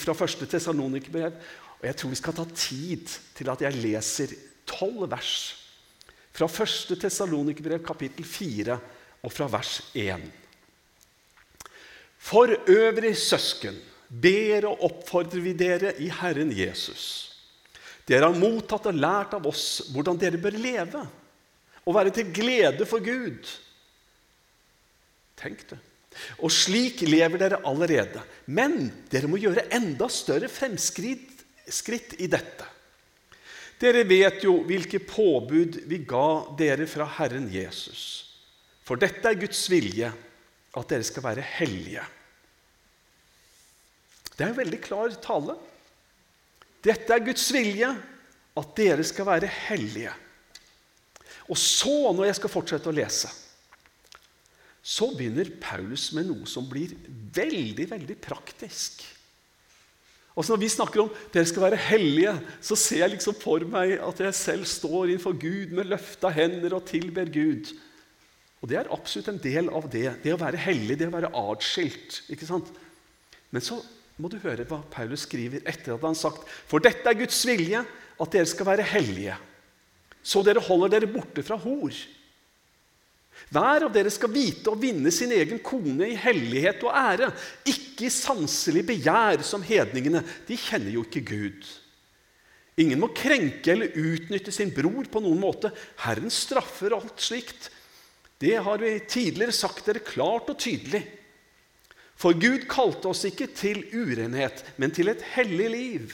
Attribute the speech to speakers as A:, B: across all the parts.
A: fra første Tessalonikerbrev. Og jeg tror vi skal ta tid til at jeg leser tolv vers fra første Tessalonikerbrev, kapittel 4, og fra vers 1. For øvrig, søsken, ber og oppfordrer vi dere i Herren Jesus. Dere har mottatt og lært av oss hvordan dere bør leve og være til glede for Gud. Tenk det. Og slik lever dere allerede. Men dere må gjøre enda større fremskritt i dette. Dere vet jo hvilke påbud vi ga dere fra Herren Jesus. For dette er Guds vilje, at dere skal være hellige. Det er en veldig klar tale. Dette er Guds vilje, at dere skal være hellige. Og så, når jeg skal fortsette å lese, så begynner Paulus med noe som blir veldig, veldig praktisk. Og så Når vi snakker om dere skal være hellige, så ser jeg liksom for meg at jeg selv står innenfor Gud med løfta hender og tilber Gud. Og det er absolutt en del av det. Det å være hellig, det å være atskilt. ikke sant? Men så må du høre hva Paulus skriver etter at han har sagt For dette er Guds vilje, at dere skal være hellige, så dere holder dere borte fra hor. Hver av dere skal vite å vinne sin egen kone i hellighet og ære, ikke i sanselig begjær som hedningene. De kjenner jo ikke Gud. Ingen må krenke eller utnytte sin bror på noen måte. Herren straffer alt slikt. Det har vi tidligere sagt dere klart og tydelig. For Gud kalte oss ikke til urenhet, men til et hellig liv.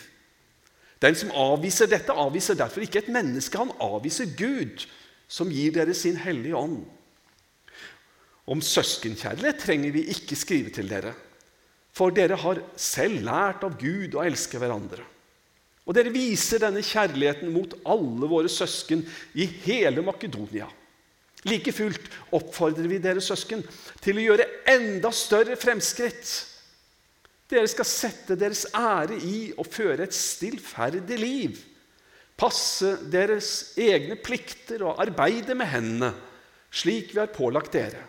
A: Den som avviser dette, avviser derfor ikke et menneske. Han avviser Gud, som gir dere sin hellige ånd. Om søskenkjærlighet trenger vi ikke skrive til dere, for dere har selv lært av Gud å elske hverandre. Og dere viser denne kjærligheten mot alle våre søsken i hele Makedonia. Like fullt oppfordrer vi dere søsken til å gjøre enda større fremskritt. Dere skal sette deres ære i å føre et stillferdig liv, passe deres egne plikter og arbeide med hendene, slik vi har pålagt dere.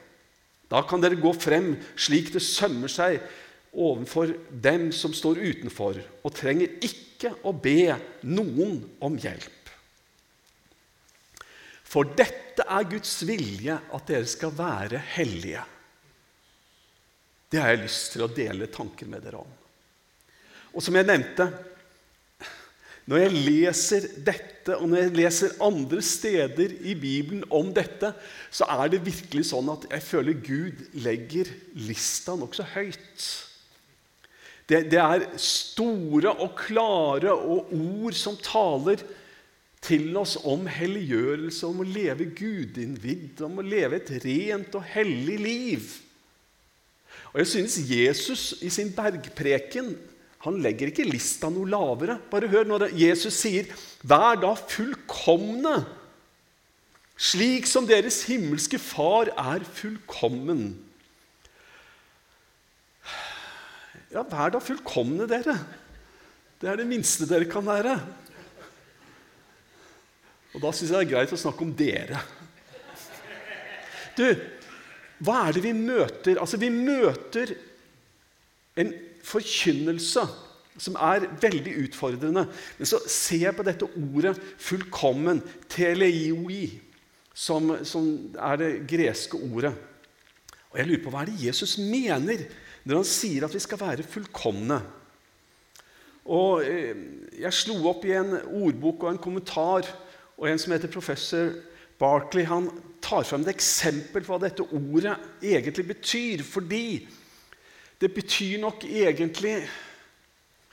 A: Da kan dere gå frem slik det sømmer seg overfor dem som står utenfor, og trenger ikke å be noen om hjelp. For dette er Guds vilje, at dere skal være hellige. Det har jeg lyst til å dele tanker med dere om. Og som jeg nevnte Når jeg leser dette, og når jeg leser andre steder i Bibelen om dette, så er det virkelig sånn at jeg føler Gud legger lista nokså høyt. Det, det, er store og klare og ord som taler til oss om helliggjørelse, om å leve gudinnvidd, om å leve et rent og hellig liv. Og jeg synes Jesus i sin bergpreken han legger ikke lista noe lavere. Bare hør når Jesus sier 'Vær da fullkomne', slik som deres himmelske Far er fullkommen. Ja, vær da fullkomne, dere. Det er det minste dere kan være. Og da syns jeg det er greit å snakke om dere. Du, hva er det vi møter? Altså, vi møter en forkynnelse som er veldig utfordrende. Men så ser jeg på dette ordet 'fullkommen', teleioi, som, som er det greske ordet. Og jeg lurer på hva er det Jesus mener når han sier at vi skal være fullkomne. Og eh, Jeg slo opp i en ordbok og en kommentar, og en som heter professor Barkley, han tar fram et eksempel på hva dette ordet egentlig betyr. Fordi det betyr nok egentlig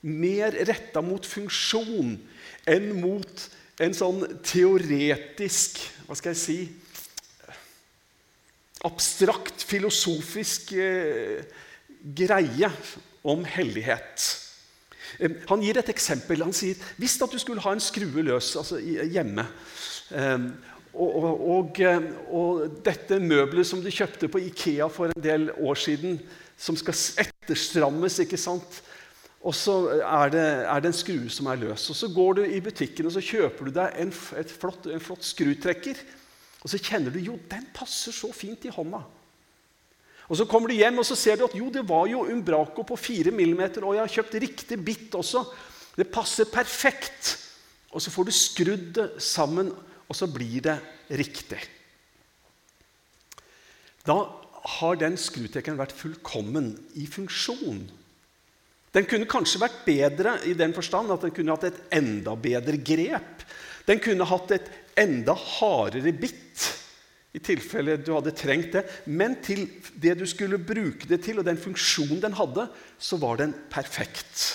A: mer retta mot funksjon enn mot en sånn teoretisk Hva skal jeg si Abstrakt, filosofisk eh, greie om hellighet. Eh, han gir et eksempel. Han sier hvis at du skulle ha en skrue løs altså hjemme eh, og, og, og, eh, og, dette møbelet som du kjøpte på Ikea for en del år siden, som skal etterstrammes. ikke sant? Og så er det, er det en skrue som er løs. Og Så går du i butikken og så kjøper du deg en, flott, en flott skrutrekker. Og så kjenner du jo, den passer så fint i hånda. Og Så kommer du hjem og så ser du at jo, det var jo Umbraco på 4 mm, og jeg har kjøpt riktig bitt også. Det passer perfekt. Og så får du skrudd det sammen, og så blir det riktig. Da har den skrutekeren vært fullkommen i funksjon. Den kunne kanskje vært bedre i den forstand at den kunne hatt et enda bedre grep. Den kunne hatt et enda hardere bitt i tilfelle du hadde trengt det. Men til det du skulle bruke det til, og den funksjonen den hadde, så var den perfekt.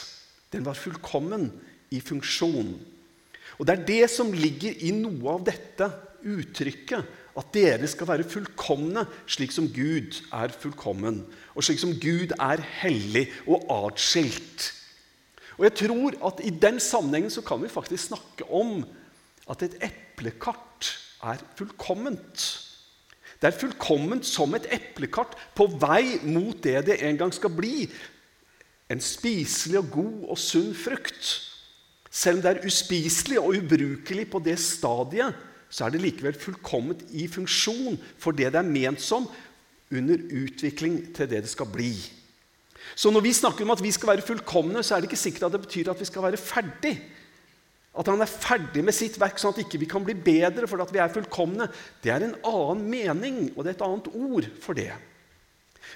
A: Den var fullkommen i funksjon. Og Det er det som ligger i noe av dette uttrykket. At dere skal være fullkomne, slik som Gud er fullkommen. Og slik som Gud er hellig og atskilt. Og jeg tror at I den sammenhengen så kan vi faktisk snakke om at et eplekart er fullkomment. Det er fullkomment som et eplekart på vei mot det det en gang skal bli. En spiselig og god og sunn frukt. Selv om det er uspiselig og ubrukelig på det stadiet, så er det likevel fullkomment i funksjon for det det er ment som, under utvikling til det det skal bli. Så når vi snakker om at vi skal være fullkomne, så er det ikke sikkert at det betyr at vi skal være ferdig. At han er ferdig med sitt verk, sånn at ikke vi ikke kan bli bedre fordi vi er fullkomne. Det er en annen mening, og det er et annet ord for det.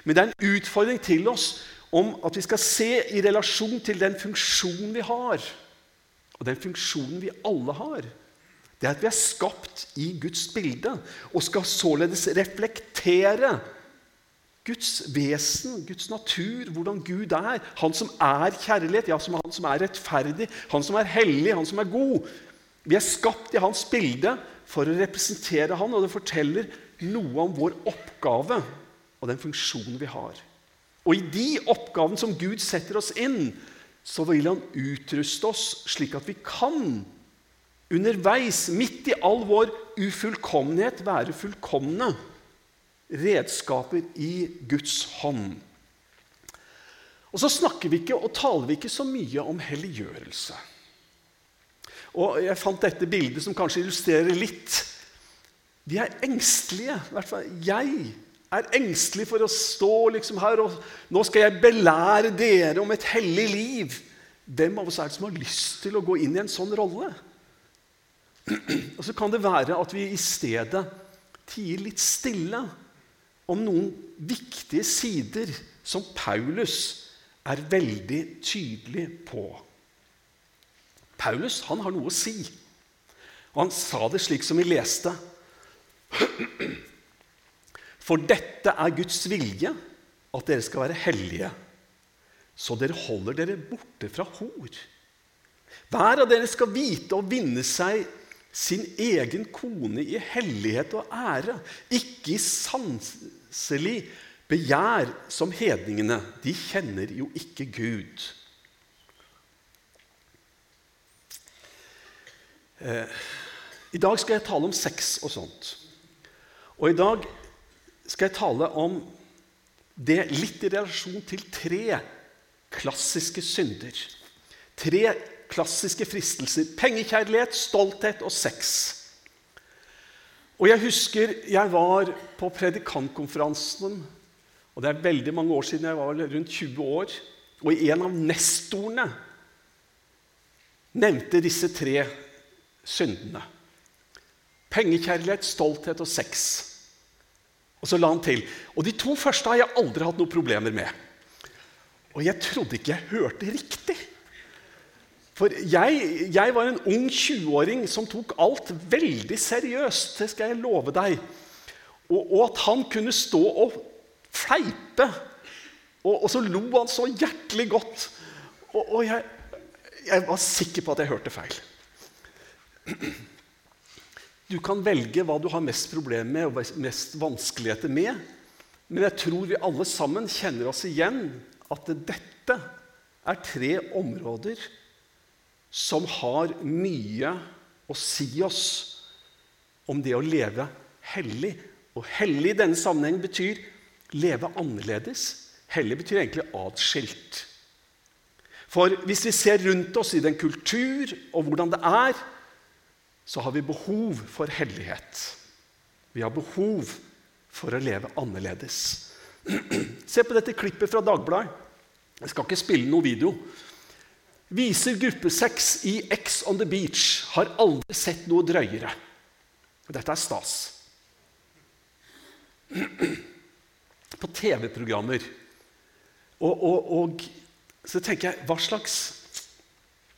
A: Men det er en utfordring til oss om at vi skal se i relasjon til den funksjonen vi har, og den funksjonen vi alle har. Det er at vi er skapt i Guds bilde og skal således reflektere Guds vesen, Guds natur, hvordan Gud er. Han som er kjærlighet, ja, som han som er rettferdig, han som er hellig, han som er god. Vi er skapt i hans bilde for å representere han, og det forteller noe om vår oppgave og den funksjonen vi har. Og i de oppgavene som Gud setter oss inn, så vil han utruste oss slik at vi kan underveis, midt i all vår ufullkommenhet, være fullkomne redskaper i Guds hånd. Og så snakker vi ikke og taler vi ikke så mye om helliggjørelse. Og Jeg fant dette bildet som kanskje illustrerer litt. Vi er engstelige. I hvert fall jeg er engstelig for å stå liksom her og Nå skal jeg belære dere om et hellig liv. Hvem av oss er det som har lyst til å gå inn i en sånn rolle? Og så kan det være at vi i stedet tier litt stille om noen viktige sider som Paulus er veldig tydelig på. Paulus han har noe å si, og han sa det slik som vi leste. For dette er Guds vilje, at dere skal være hellige, så dere holder dere borte fra hor. Hver av dere skal vite å vinne seg sin egen kone i hellighet og ære, ikke i sanselig begjær som hedningene. De kjenner jo ikke Gud. Eh, I dag skal jeg tale om sex og sånt. Og i dag skal jeg tale om det litt i relasjon til tre klassiske synder. Tre klassiske fristelser. Pengekjærlighet, stolthet og sex. Og Jeg husker jeg var på predikantkonferansen. og Det er veldig mange år siden. Jeg var rundt 20 år. Og en av nestorene nevnte disse tre syndene. Pengekjærlighet, stolthet og sex. Og så la han til Og de to første har jeg aldri hatt noen problemer med. Og jeg trodde ikke jeg hørte riktig. For jeg, jeg var en ung 20-åring som tok alt veldig seriøst. Det skal jeg love deg. Og, og at han kunne stå og fleipe. Og, og, så lo han så hjertelig godt. Og, og jeg, jeg, var sikker på at jeg hørte feil. Du kan velge hva du har mest problemer med og mest vanskeligheter med. Men jeg tror vi alle sammen kjenner oss igjen at dette er tre områder som har mye å si oss om det å leve hellig. Og hellig i denne sammenheng betyr leve annerledes. Hellig betyr egentlig atskilt. For hvis vi ser rundt oss i den kultur og hvordan det er, så har vi behov for hellighet. Vi har behov for å leve annerledes. Se på dette klippet fra Dagbladet. Jeg skal ikke spille noe video. Viser gruppesex i X on the beach. Har aldri sett noe drøyere. Dette er stas. På TV-programmer. Og, og, og, så tenker jeg Hva slags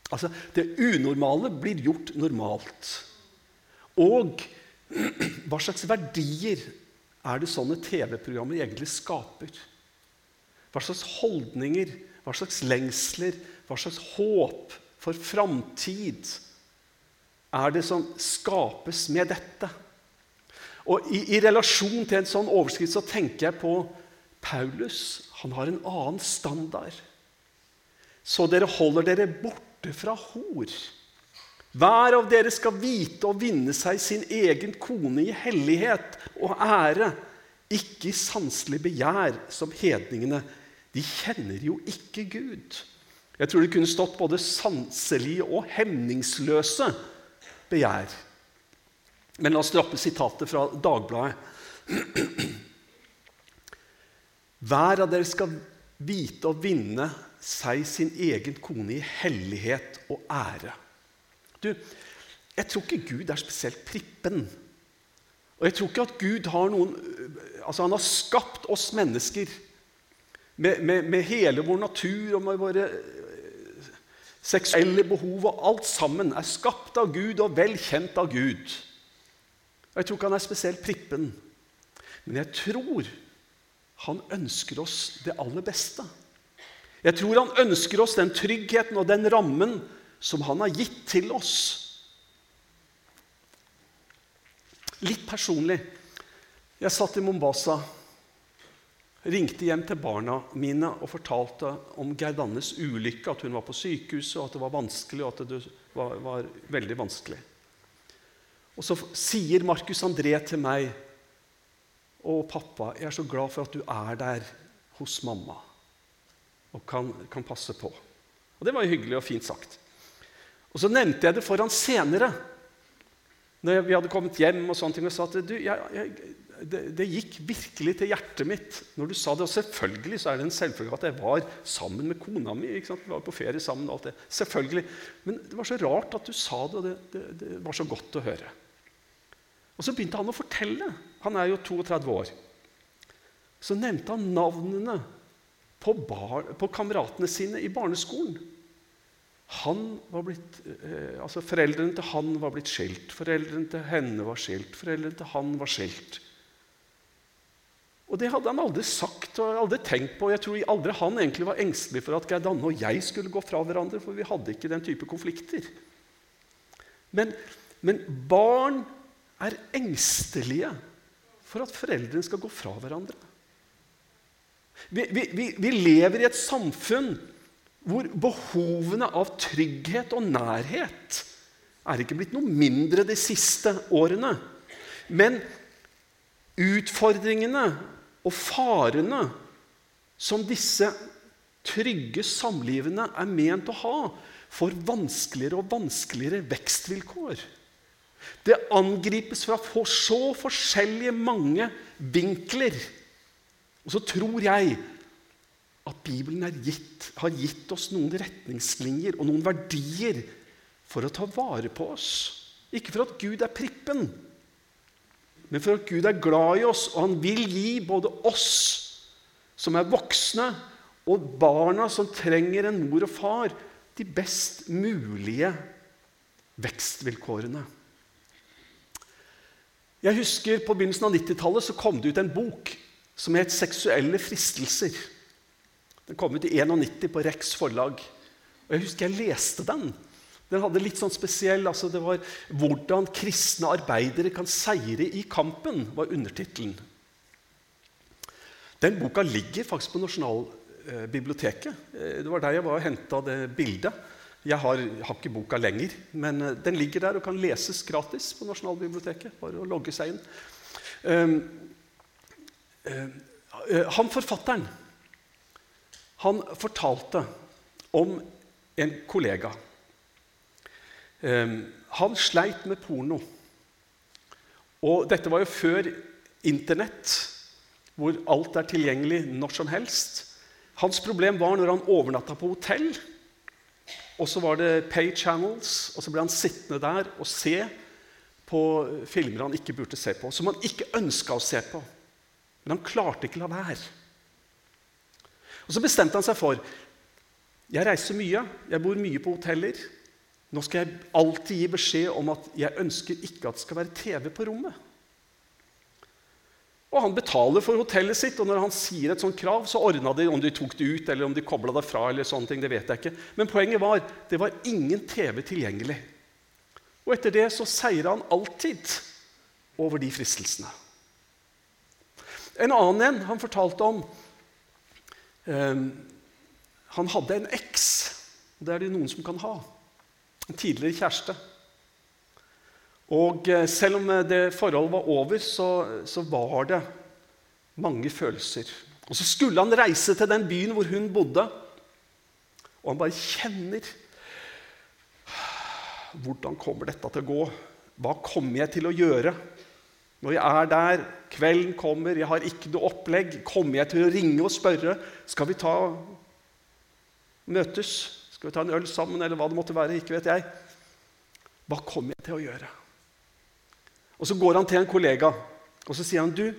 A: Altså, det unormale blir gjort normalt. Og hva slags verdier er det sånne TV-programmer egentlig skaper? Hva slags holdninger, hva slags lengsler, hva slags håp for framtid er det som skapes med dette? Og i, i, relasjon til en sånn overskrift så tenker jeg på Paulus. Han har en annen standard. Så dere holder dere borte fra hor. Hver av dere skal vite å vinne seg sin egen kone i hellighet og ære, ikke i sanselig begjær som hedningene. De kjenner jo ikke Gud. Jeg tror det kunne stått både sanselige og hemningsløse begjær. Men la oss droppe sitatet fra Dagbladet. Hver av dere skal vite å vinne seg sin egen kone i hellighet og ære. Du, jeg tror ikke Gud er spesielt prippen. Og jeg tror ikke at Gud har noen Altså, han har skapt oss mennesker med, med, med hele vår natur og med våre seksuelle behov, og alt sammen er skapt av Gud og vel kjent av Gud. Jeg tror ikke han er spesielt prippen, men jeg tror han ønsker oss det aller beste. Jeg tror han ønsker oss den tryggheten og den rammen som han har gitt til oss. Litt personlig. Jeg satt i Mombasa, ringte hjem til barna mine og fortalte om Gerdannes ulykke, at hun var på sykehuset, og at det var vanskelig, og at det var, var veldig vanskelig. Og så sier Markus André til meg å, pappa, jeg er så glad for at du er der hos mamma og kan, kan passe på. Og det var jo hyggelig og fint sagt. Og så nevnte jeg det for han senere, når vi hadde kommet hjem, og sånne ting, og sa at du, jeg, jeg, det, det, gikk virkelig til hjertet mitt når du sa det. Og selvfølgelig så er det en selvfølge at jeg var sammen med kona mi. Vi var på ferie sammen og alt det. Selvfølgelig. Men det var så rart at du sa det, og det, det, det var så godt å høre. Og så begynte han å fortelle. Han er jo 32 år. Så nevnte han navnene på, bar, på kameratene sine i barneskolen. Blitt, eh, altså foreldrene til han var blitt skilt, foreldrene til henne var skilt, foreldrene til han var skilt. Og Det hadde han aldri sagt og aldri tenkt på. Jeg tror aldri han egentlig var engstelig for at Geir Danne og jeg skulle gå fra hverandre, for vi hadde ikke den type konflikter. Men, men barn er engstelige for at foreldrene skal gå fra hverandre. Vi, vi, vi, vi lever i et samfunn hvor behovene av trygghet og nærhet er ikke blitt noe mindre de siste årene. Men utfordringene og farene som disse trygge samlivene er ment å ha, får vanskeligere og vanskeligere vekstvilkår. Det angripes fra så forskjellige mange vinkler. Og så tror jeg at Bibelen gitt, har gitt oss noen retningslinjer og noen verdier for å ta vare på oss. Ikke for at Gud er prippen, men for at Gud er glad i oss, og han vil gi både oss som er voksne, og barna som trenger en mor og far, de best mulige vekstvilkårene. Jeg husker På begynnelsen av 90-tallet kom det ut en bok som het 'Seksuelle fristelser'. Den kom ut i 91 på Rex forlag. Og Jeg husker jeg leste den. Den hadde litt sånn spesiell altså Det var 'Hvordan kristne arbeidere kan seire i kampen', var undertittelen. Den boka ligger faktisk på Nasjonalbiblioteket. Eh, det var der jeg var og henta det bildet. Jeg har, har, ikke boka lenger, men eh, den ligger der og kan leses gratis på Nasjonalbiblioteket. Bare å logge seg inn. Um, um, han forfatteren han fortalte om en kollega. Ehm, han sleit med porno. Og dette var jo før Internett, hvor alt er tilgjengelig når som helst. Hans problem var når han overnatta på hotell. Og så var det pay channels, og så ble han sittende der og se på filmer han ikke burde se på, som han ikke ønska å se på. Men han klarte ikke å la være. Og Så bestemte han seg for jeg reiser mye, jeg bor mye på hoteller. Nå skal jeg alltid gi beskjed om at jeg ønsker ikke at det skal være TV på rommet. Og han betaler for hotellet sitt, og når han sier et sånt krav, så ordna de om de tok det ut eller om de kobla det fra. eller sånne ting, det vet jeg ikke. Men poenget var det var ingen TV tilgjengelig. Og etter det så seira han alltid over de fristelsene. En annen en han fortalte om eh, Han hadde en eks. Det er det noen som kan ha. En tidligere kjæreste. Og eh, selv om eh, det forholdet var over, så, så, var det mange følelser. Og så skulle han reise til den byen hvor hun bodde, og han bare kjenner Hvordan kommer dette til å gå? Hva kommer jeg til å gjøre? Når jeg er der, kvelden kommer, jeg har ikke noe opplegg, kommer jeg til å ringe og spørre skal vi ta møtes? Skal vi ta en øl sammen, eller hva det måtte være? Ikke vet jeg. Hva kommer jeg til å gjøre? Og Så går han til en kollega og så sier han, du,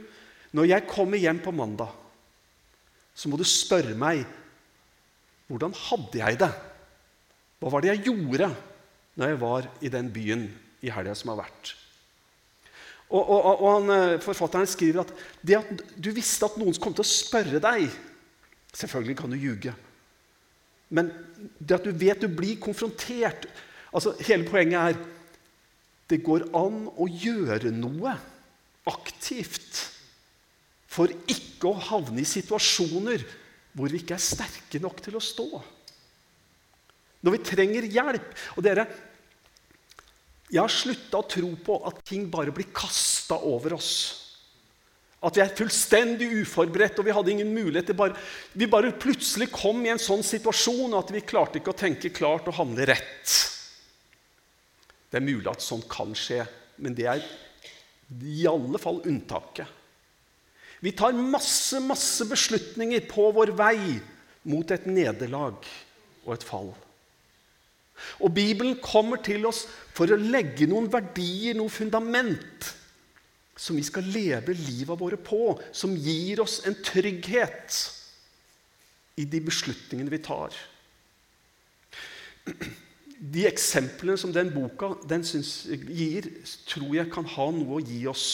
A: når jeg kommer hjem på mandag, så må du spørre meg hvordan hadde jeg det? Hva var det jeg gjorde når jeg var i den byen i helga som har vært? Og, og, og han, eh, Forfatteren skriver at det at du visste at noen kom til å spørre deg Selvfølgelig kan du ljuge, men det at du vet du blir konfrontert altså Hele poenget er det går an å gjøre noe aktivt for ikke å havne i situasjoner hvor vi ikke er sterke nok til å stå. Når vi trenger hjelp. Og dere, jeg har slutta å tro på at ting bare blir kasta over oss. At vi er fullstendig uforberedt og vi hadde ingen mulighet. Bare, vi bare plutselig kom i en sånn situasjon at vi klarte ikke å tenke klart og handle rett. Det er mulig at sånt kan skje, men det er i alle fall unntaket. Vi tar masse, masse beslutninger på vår vei mot et nederlag og et fall. Og Bibelen kommer til oss for å legge noen verdier, noe fundament, som vi skal leve livet våre på, som gir oss en trygghet i de beslutningene vi tar de eksemplene som den boka den gir, tror jeg kan ha noe å gi oss.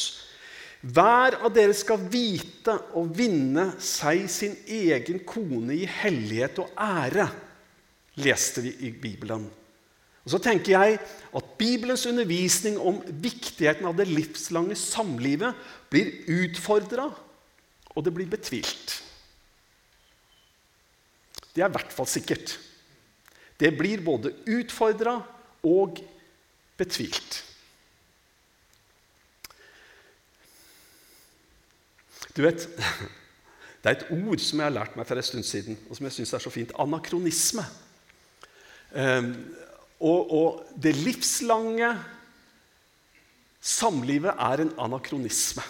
A: Hver av dere skal vite og vinne seg sin egen kone i hellighet og ære, leste vi i Bibelen. Og så tenker jeg at Bibelens undervisning om viktigheten av det livslange samlivet blir utfordra, og det blir betvilt. Det er i hvert fall sikkert. Det blir både utfordra og betvilt. Du vet, Det er et ord som jeg har lært meg for en stund siden, og som jeg syns er så fint. Anakronisme. Um, og, og, det livslange samlivet er en anakronisme.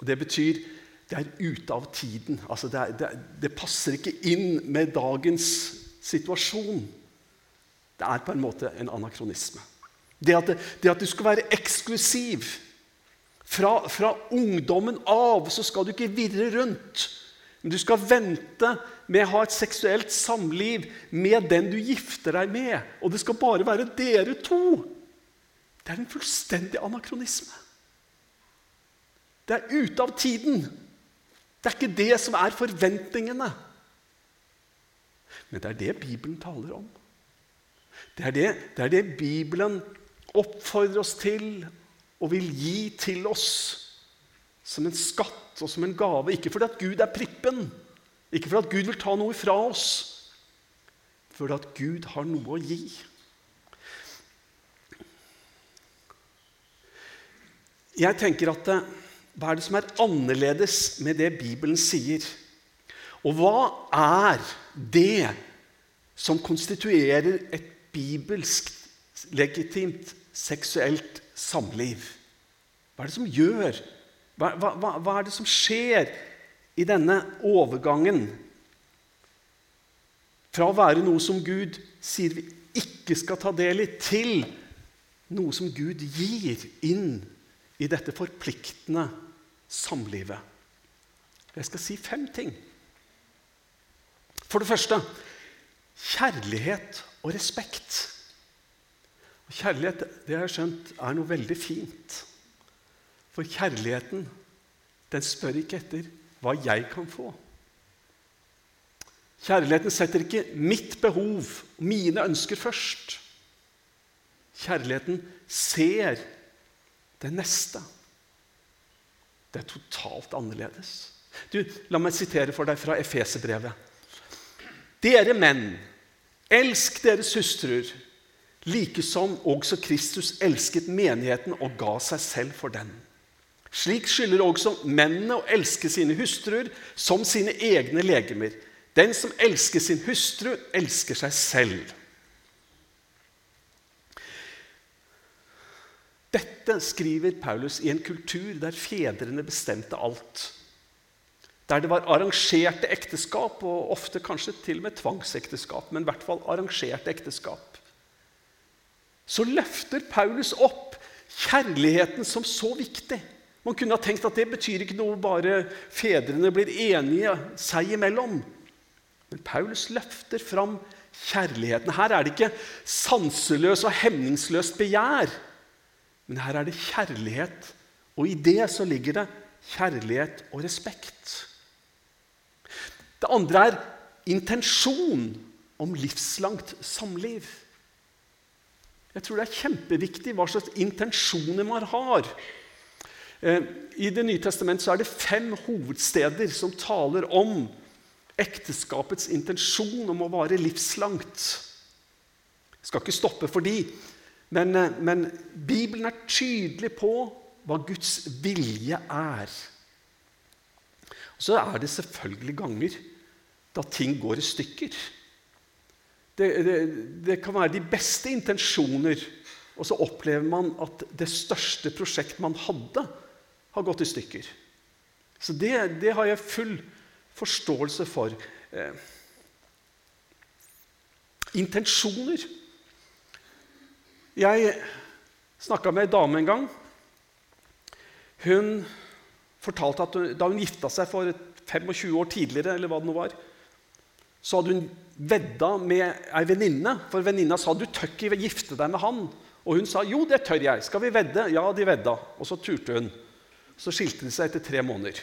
A: Det betyr det er ute av tiden. Altså det, er, det, det passer ikke inn med dagens situasjon, det er på en måte en anakronisme. Det at, det, det at du skal være eksklusiv fra, fra, ungdommen av så skal du ikke virre rundt. Men du skal vente med å ha et seksuelt samliv med den du gifter deg med. Og det skal bare være dere to. Det er en fullstendig anakronisme. Det er ute av tiden. Det er ikke det som er forventningene. Men det er det Bibelen taler om. Det er det, det er det, Bibelen oppfordrer oss til og vil gi til oss som en skatt og som en gave. Ikke fordi at Gud er prippen, ikke fordi at Gud vil ta noe fra oss, fordi at Gud har noe å gi. Jeg tenker at eh, Hva er det som er annerledes med det Bibelen sier? Og hva er det som konstituerer et bibelsk, legitimt seksuelt samliv? Hva er det som gjør Hva, hva, hva er det som skjer i denne overgangen fra å være noe som Gud sier vi ikke skal ta del i, til noe som Gud gir inn i dette forpliktende samlivet? Jeg skal si fem ting. For det første kjærlighet og respekt. Kjærlighet det har jeg skjønt, er noe veldig fint. For kjærligheten den spør ikke etter hva jeg kan få. Kjærligheten setter ikke mitt behov, mine ønsker, først. Kjærligheten ser det neste. Det er totalt annerledes. Du, La meg sitere for deg fra Efeserbrevet. Dere menn, elsk deres hustruer, like som også Kristus elsket menigheten og ga seg selv for den. Slik skylder også mennene å elske sine hustruer som sine egne legemer. Den som elsker sin hustru, elsker seg selv. Dette skriver Paulus i en kultur der fedrene bestemte alt. Der det var arrangerte ekteskap, og ofte kanskje til og med tvangsekteskap. Men i hvert fall arrangerte ekteskap. Så løfter Paulus opp kjærligheten som så viktig. Man kunne ha tenkt at det betyr ikke noe bare fedrene blir enige seg imellom. Men Paulus løfter fram kjærligheten. Her er det ikke sanseløs og hemningsløst begjær, men her er det kjærlighet. Og i det så ligger det kjærlighet og respekt. Det andre er intensjon om livslangt samliv. Jeg tror det er kjempeviktig hva slags intensjoner man har I Det nye testamentet er det fem hovedsteder som taler om ekteskapets intensjon om å vare livslangt. Jeg skal ikke stoppe for de, men, eh, men Bibelen er tydelig på hva Guds vilje er. Så er det selvfølgelig ganger da ting går i stykker. Det, det, det kan være de beste intensjoner, og så opplever man at det største prosjektet man hadde, har gått i stykker. Så det, det har jeg full forståelse for. Eh, intensjoner Jeg snakka med ei dame en gang. Hun fortalte at da hun gifta seg for 25 år tidligere, eller hva det nå var, så hadde hun vedda med ei venninne. For venninna sa du tør ikke gifte deg med han. Og hun sa jo, det tør jeg. Skal vi vedde? Ja, de vedda. Og så turte hun. Så skilte de seg etter tre måneder.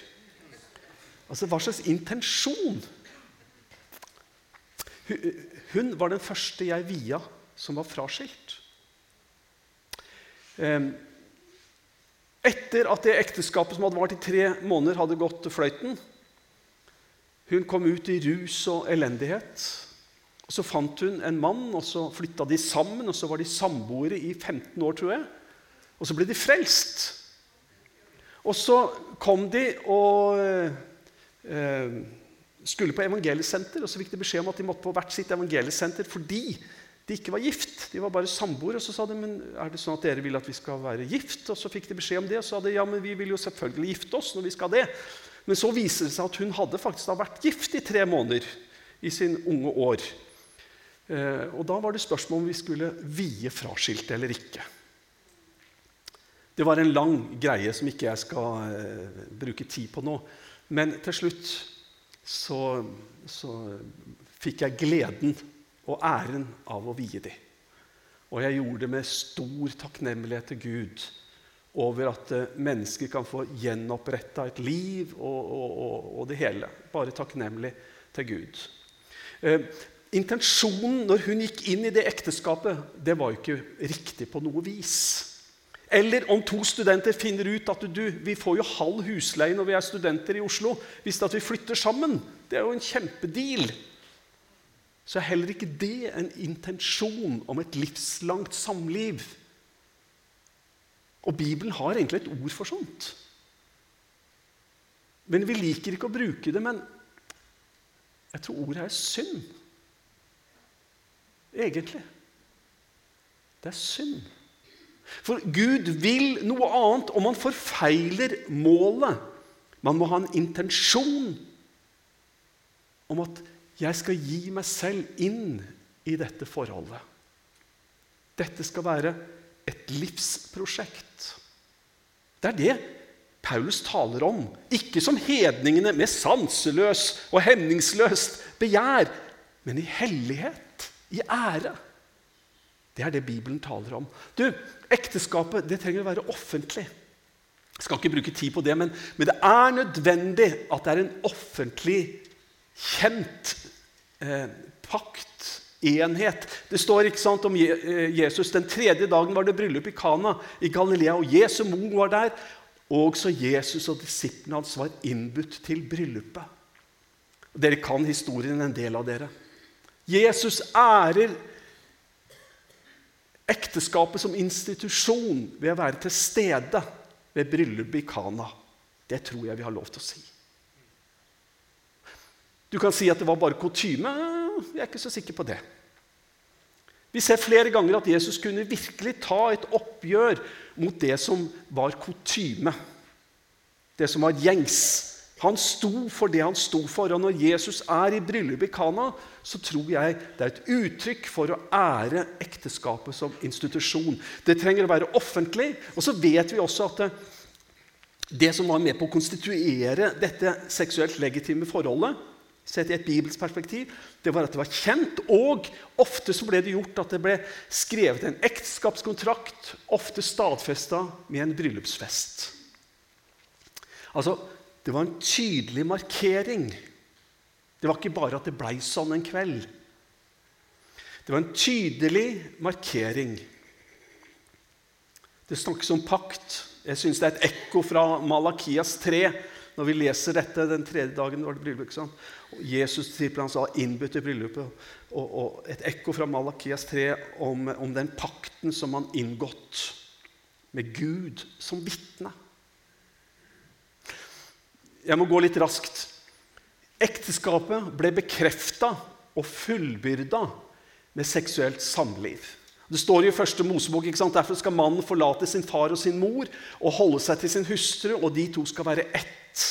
A: Altså, Hva slags intensjon? Hun var den første jeg via som var fraskilt. Ehm, etter at det ekteskapet som hadde vart i tre måneder, hadde gått fløyten Hun kom ut i rus og elendighet. Og Så fant hun en mann, og så flytta de sammen. og Så var de samboere i 15 år, tror jeg. Og så ble de frelst. Og så kom de og eh, skulle på evangeliesenter, og så fikk de beskjed om at de måtte på hvert sitt evangeliesenter fordi de ikke var gift. De var bare samboere. Og så sa de men er det sånn at dere vil at vi skal være gift. Og så fikk de beskjed om det, og så sa de ja, men vi vil jo selvfølgelig gifte oss når vi skal det. Men så viser det seg at hun hadde faktisk da vært gift i tre måneder i sin unge år. Eh, og da var det spørsmål om vi skulle vie fraskilte eller ikke. Det var en lang greie som ikke jeg skal uh, bruke tid på nå. Men til slutt så, så fikk jeg gleden og æren av å vie dem. Og jeg gjorde det med stor takknemlighet til Gud over at uh, mennesker kan få gjenoppretta et liv og, og, og, og, det hele. Bare takknemlig til Gud. Eh, intensjonen når hun gikk inn i det ekteskapet, det var jo ikke riktig på noe vis. Eller om to studenter finner ut at du, vi får jo halv husleie når vi er studenter i Oslo hvis vi flytter sammen. Det er jo en kjempedeal. Så er heller ikke det en intensjon om et livslangt samliv. Og Bibelen har egentlig et ord for sånt. Men Vi liker ikke å bruke det, men jeg tror ordet er synd. Egentlig. Det er synd. For Gud vil noe annet, og man forfeiler målet. Man må ha en intensjon om at 'jeg skal gi meg selv inn i dette forholdet'. Dette skal være et livsprosjekt. Det er det Paulus taler om. Ikke som hedningene med sanseløs og hemningsløst begjær, men i hellighet, i ære. Det er det Bibelen taler om. Du, Ekteskapet det trenger å være offentlig. Jeg skal ikke bruke tid på det, men, men det er nødvendig at det er en offentlig, kjent eh, pakt, enhet. Det står ikke sant, om eh, Jesus den tredje dagen var det bryllup i Kana i Galilea, og Jesu mor var der. Også Jesus og disiplene hans var innbudt til bryllupet. Dere kan historien, en del av dere. Jesus ærer ekteskapet som institusjon ved å være til stede ved bryllupet i Kana. Det tror jeg vi har lov til å si. Du kan si at det var bare kutyme. Jeg er ikke så sikker på det. Vi ser flere ganger at Jesus kunne virkelig ta et oppgjør mot det som var kutyme, det som var gjengs. Han sto for det han sto for. Og når Jesus er i bryllupet i Kana, så tror jeg det er et uttrykk for å ære ekteskapet som institusjon. Det trenger å være offentlig. Og så vet vi også at det, det som var med på å konstituere dette seksuelt legitime forholdet, sett i et bibelsk perspektiv, det var at det var kjent, og ofte så ble det gjort at det ble skrevet en ekteskapskontrakt, ofte stadfesta med en bryllupsfest. Altså, det var en tydelig markering. Det var ikke bare at det blei sånn en kveld. Det var en tydelig markering. Det snakkes om pakt. Jeg syns det er et ekko fra Malakias 3 når vi leser dette den tredje dagen det var det bryllup. Jesus han sa innbudt til bryllupet. Og, og, et ekko fra Malakias 3 om, om den pakten som han inngått med Gud som vitne. Jeg må gå litt raskt. Ekteskapet ble bekrefta og fullbyrda med seksuelt samliv. Det står i første Mosebok ikke sant? derfor skal mannen forlate sin far og sin mor og holde seg til sin hustru, og de to skal være ett.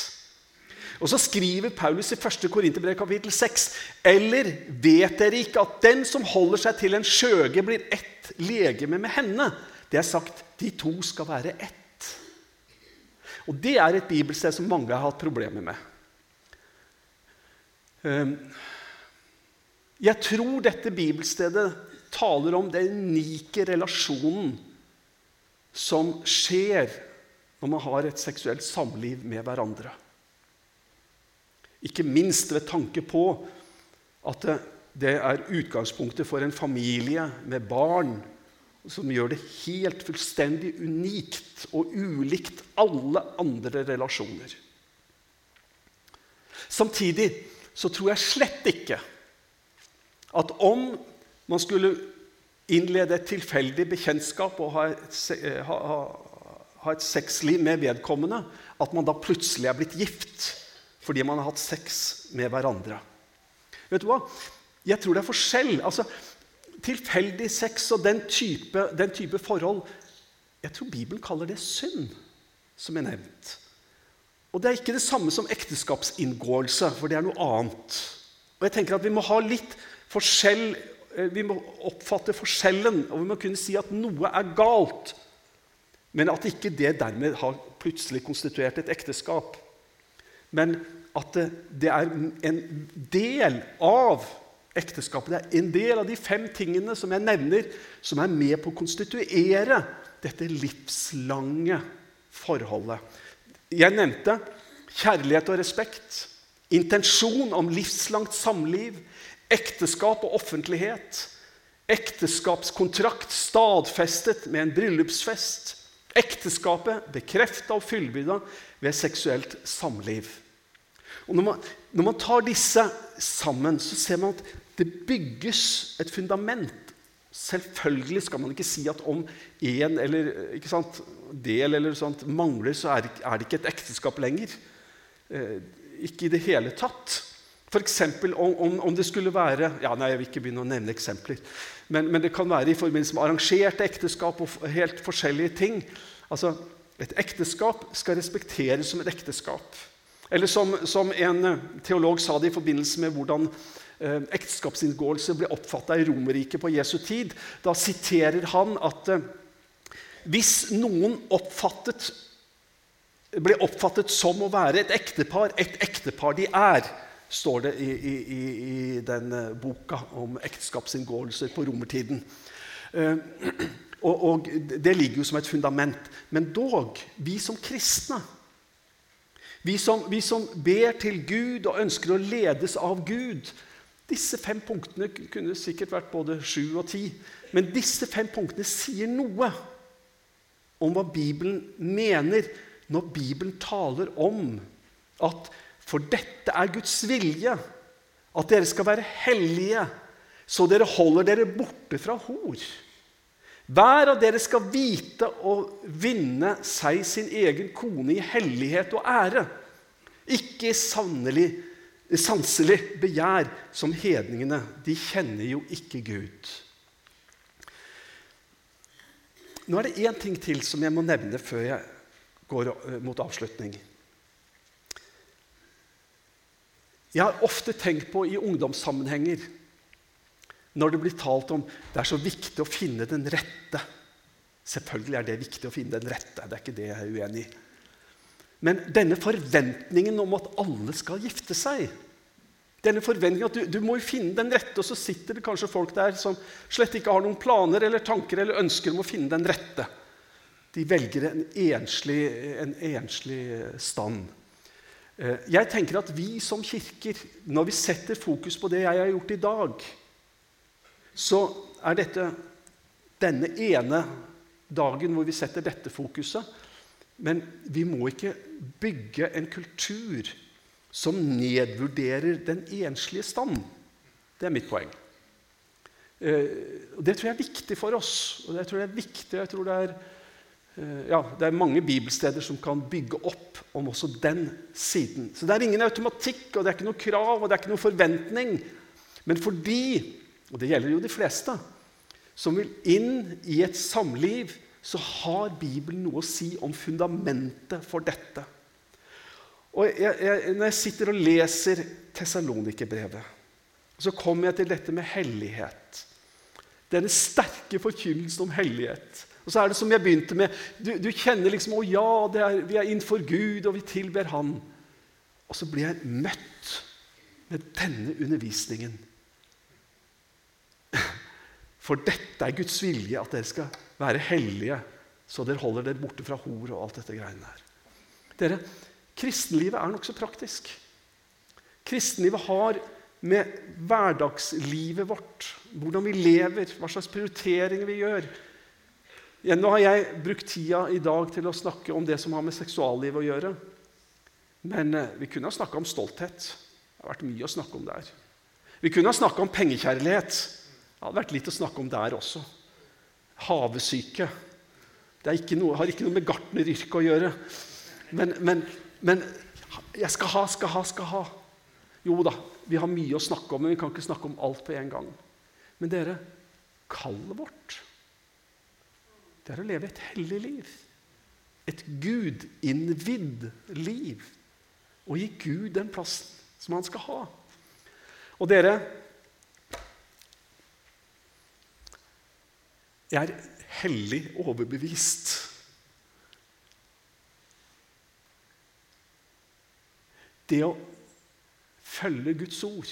A: Og Så skriver Paulus i 1. Korinterbrev kapittel 6.: Eller vet dere ikke at den som holder seg til en skjøge, blir ett legeme med henne? Det er sagt de to skal være ett. Og Det er et bibelsted som mange har hatt problemer med. Ehm, jeg tror dette bibelstedet taler om den unike relasjonen som skjer når man har et seksuelt samliv med hverandre. Ikke minst ved tanke på at det er utgangspunktet for en familie med barn som gjør det helt fullstendig unikt og ulikt alle andre relasjoner. Samtidig så tror jeg slett ikke at om man skulle innlede et tilfeldig bekjentskap og ha et, ha, ha et sexliv med vedkommende, at man da plutselig er blitt gift fordi man har hatt sex med hverandre. Vet du hva? Jeg tror det er forskjell. Altså, tilfeldig sex og den type, den type, forhold Jeg tror Bibelen kaller det synd, som er nevnt. Og Det er ikke det samme som ekteskapsinngåelse, for det er noe annet. Og jeg tenker at Vi må ha litt forskjell, eh, vi må oppfatte forskjellen, og vi må kunne si at noe er galt, men at ikke det dermed har plutselig konstituert et ekteskap. Men at det, er en del av ekteskapet. Det er en del av de fem tingene som jeg nevner, som er med på å konstituere dette livslange forholdet. Jeg nevnte kjærlighet og respekt, intensjon om livslangt samliv, ekteskap og offentlighet, ekteskapskontrakt stadfestet med en bryllupsfest, ekteskapet bekrefta og fullbyrda ved seksuelt samliv. Og når man, når man tar disse sammen, så ser man at det bygges et fundament. Selvfølgelig skal man ikke si at om én del eller sånt mangler, så er det, ikke et ekteskap lenger. Eh, ikke i det hele tatt. F.eks. Om, om, om det skulle være ja, nei, Jeg vil ikke begynne å nevne eksempler. Men, men, det kan være i forbindelse med arrangerte ekteskap og helt forskjellige ting. Altså, Et ekteskap skal respekteres som et ekteskap. Eller som, som en eh, teolog sa det i forbindelse med hvordan eh, ekteskapsinngåelse ble oppfatta i Romerriket på Jesu tid. Da siterer han at eh, hvis noen oppfattet, ble oppfattet som å være et ektepar, et ektepar de er, står det i, i, i den eh, boka om ekteskapsinngåelser på romertiden. Eh, og, og, Det ligger jo som et fundament. Men dog, vi som kristne vi som, vi som ber til Gud og ønsker å ledes av Gud Disse fem punktene kunne sikkert vært både sju og ti. Men disse fem punktene sier noe om hva Bibelen mener når Bibelen taler om at for dette er Guds vilje, at dere skal være hellige, så dere holder dere borte fra hor. Hver av dere skal vite å vinne seg sin egen kone i hellighet og ære, ikke i sannelig, sanselig begjær som hedningene. De kjenner jo ikke Gud. Nå er det én ting til som jeg må nevne før jeg går mot avslutning. Jeg har ofte tenkt på i ungdomssammenhenger når det blir talt om det er så viktig å finne den rette. Selvfølgelig er det viktig å finne den rette. Det er ikke det jeg er uenig i. Men denne forventningen om at alle skal gifte seg denne forventningen at du, du må finne den rette, og så sitter det kanskje folk der som slett ikke har noen planer eller tanker eller ønsker om å finne den rette. De velger en enslig, en enslig stand. Eh, jeg tenker at vi som kirker, når vi setter fokus på det jeg har gjort i dag, så er dette denne ene dagen hvor vi setter dette fokuset. Men vi må ikke bygge en kultur som nedvurderer den enslige stand. Det er mitt poeng. Eh, det tror jeg er viktig for oss. og det tror jeg er viktig, jeg tror det er Eh, ja, det er mange bibelsteder som kan bygge opp om også den siden. Så det er ingen automatikk, og det er ikke noe krav og det er ikke noe forventning. Men fordi, og det gjelder jo de fleste, som vil inn i et samliv, så har Bibelen noe å si om fundamentet for dette. Og jeg, jeg, Når jeg sitter og leser Tessalonikerbrevet, så kommer jeg til dette med hellighet. Denne sterke forkynnelsen om hellighet. Og så er det som jeg begynte med. Du, du kjenner liksom Å ja, er, vi er innenfor Gud, og vi tilber Han. Og så blir jeg møtt med denne undervisningen. For dette er Guds vilje, at dere skal være hellige, så dere holder dere borte fra hor og alt dette greiene der. Dere, Kristenlivet er nokså praktisk. Kristenlivet har med hverdagslivet vårt, hvordan vi lever, hva slags prioriteringer vi gjør, ja, nå har jeg brukt tida i dag til å snakke om det som har med seksualliv å gjøre. Men eh, vi kunne ha snakka om stolthet. Det har vært mye å snakke om der. Vi kunne ha snakka om pengekjærlighet. Det hadde vært litt å snakke om der også. Havesyke. Det ikke noe, har ikke noe med gartneryrket å gjøre. Men, men, men jeg skal ha, skal ha, skal ha. Jo da, vi har mye å snakke om, men vi kan ikke snakke om alt på en gang. Men dere, kallet vårt det er å leve et hellig liv. Et gudinnvidd liv. Og gi Gud den plassen som han skal ha. Og dere Jeg er hellig overbevist. Det å følge Guds ord,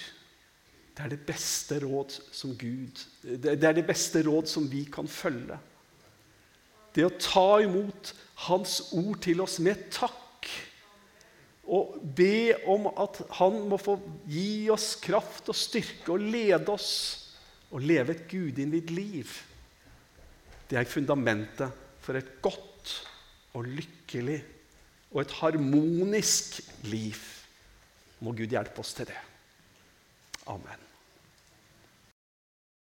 A: det er det beste råd som Gud Det er det beste råd som vi kan følge det å ta imot Hans ord til oss med takk. Og be om at Han må få gi oss kraft og styrke og lede oss og leve et gudinnvidd liv. Det er fundamentet for et godt og lykkelig og et harmonisk liv. Må Gud hjelpe oss til det. Amen.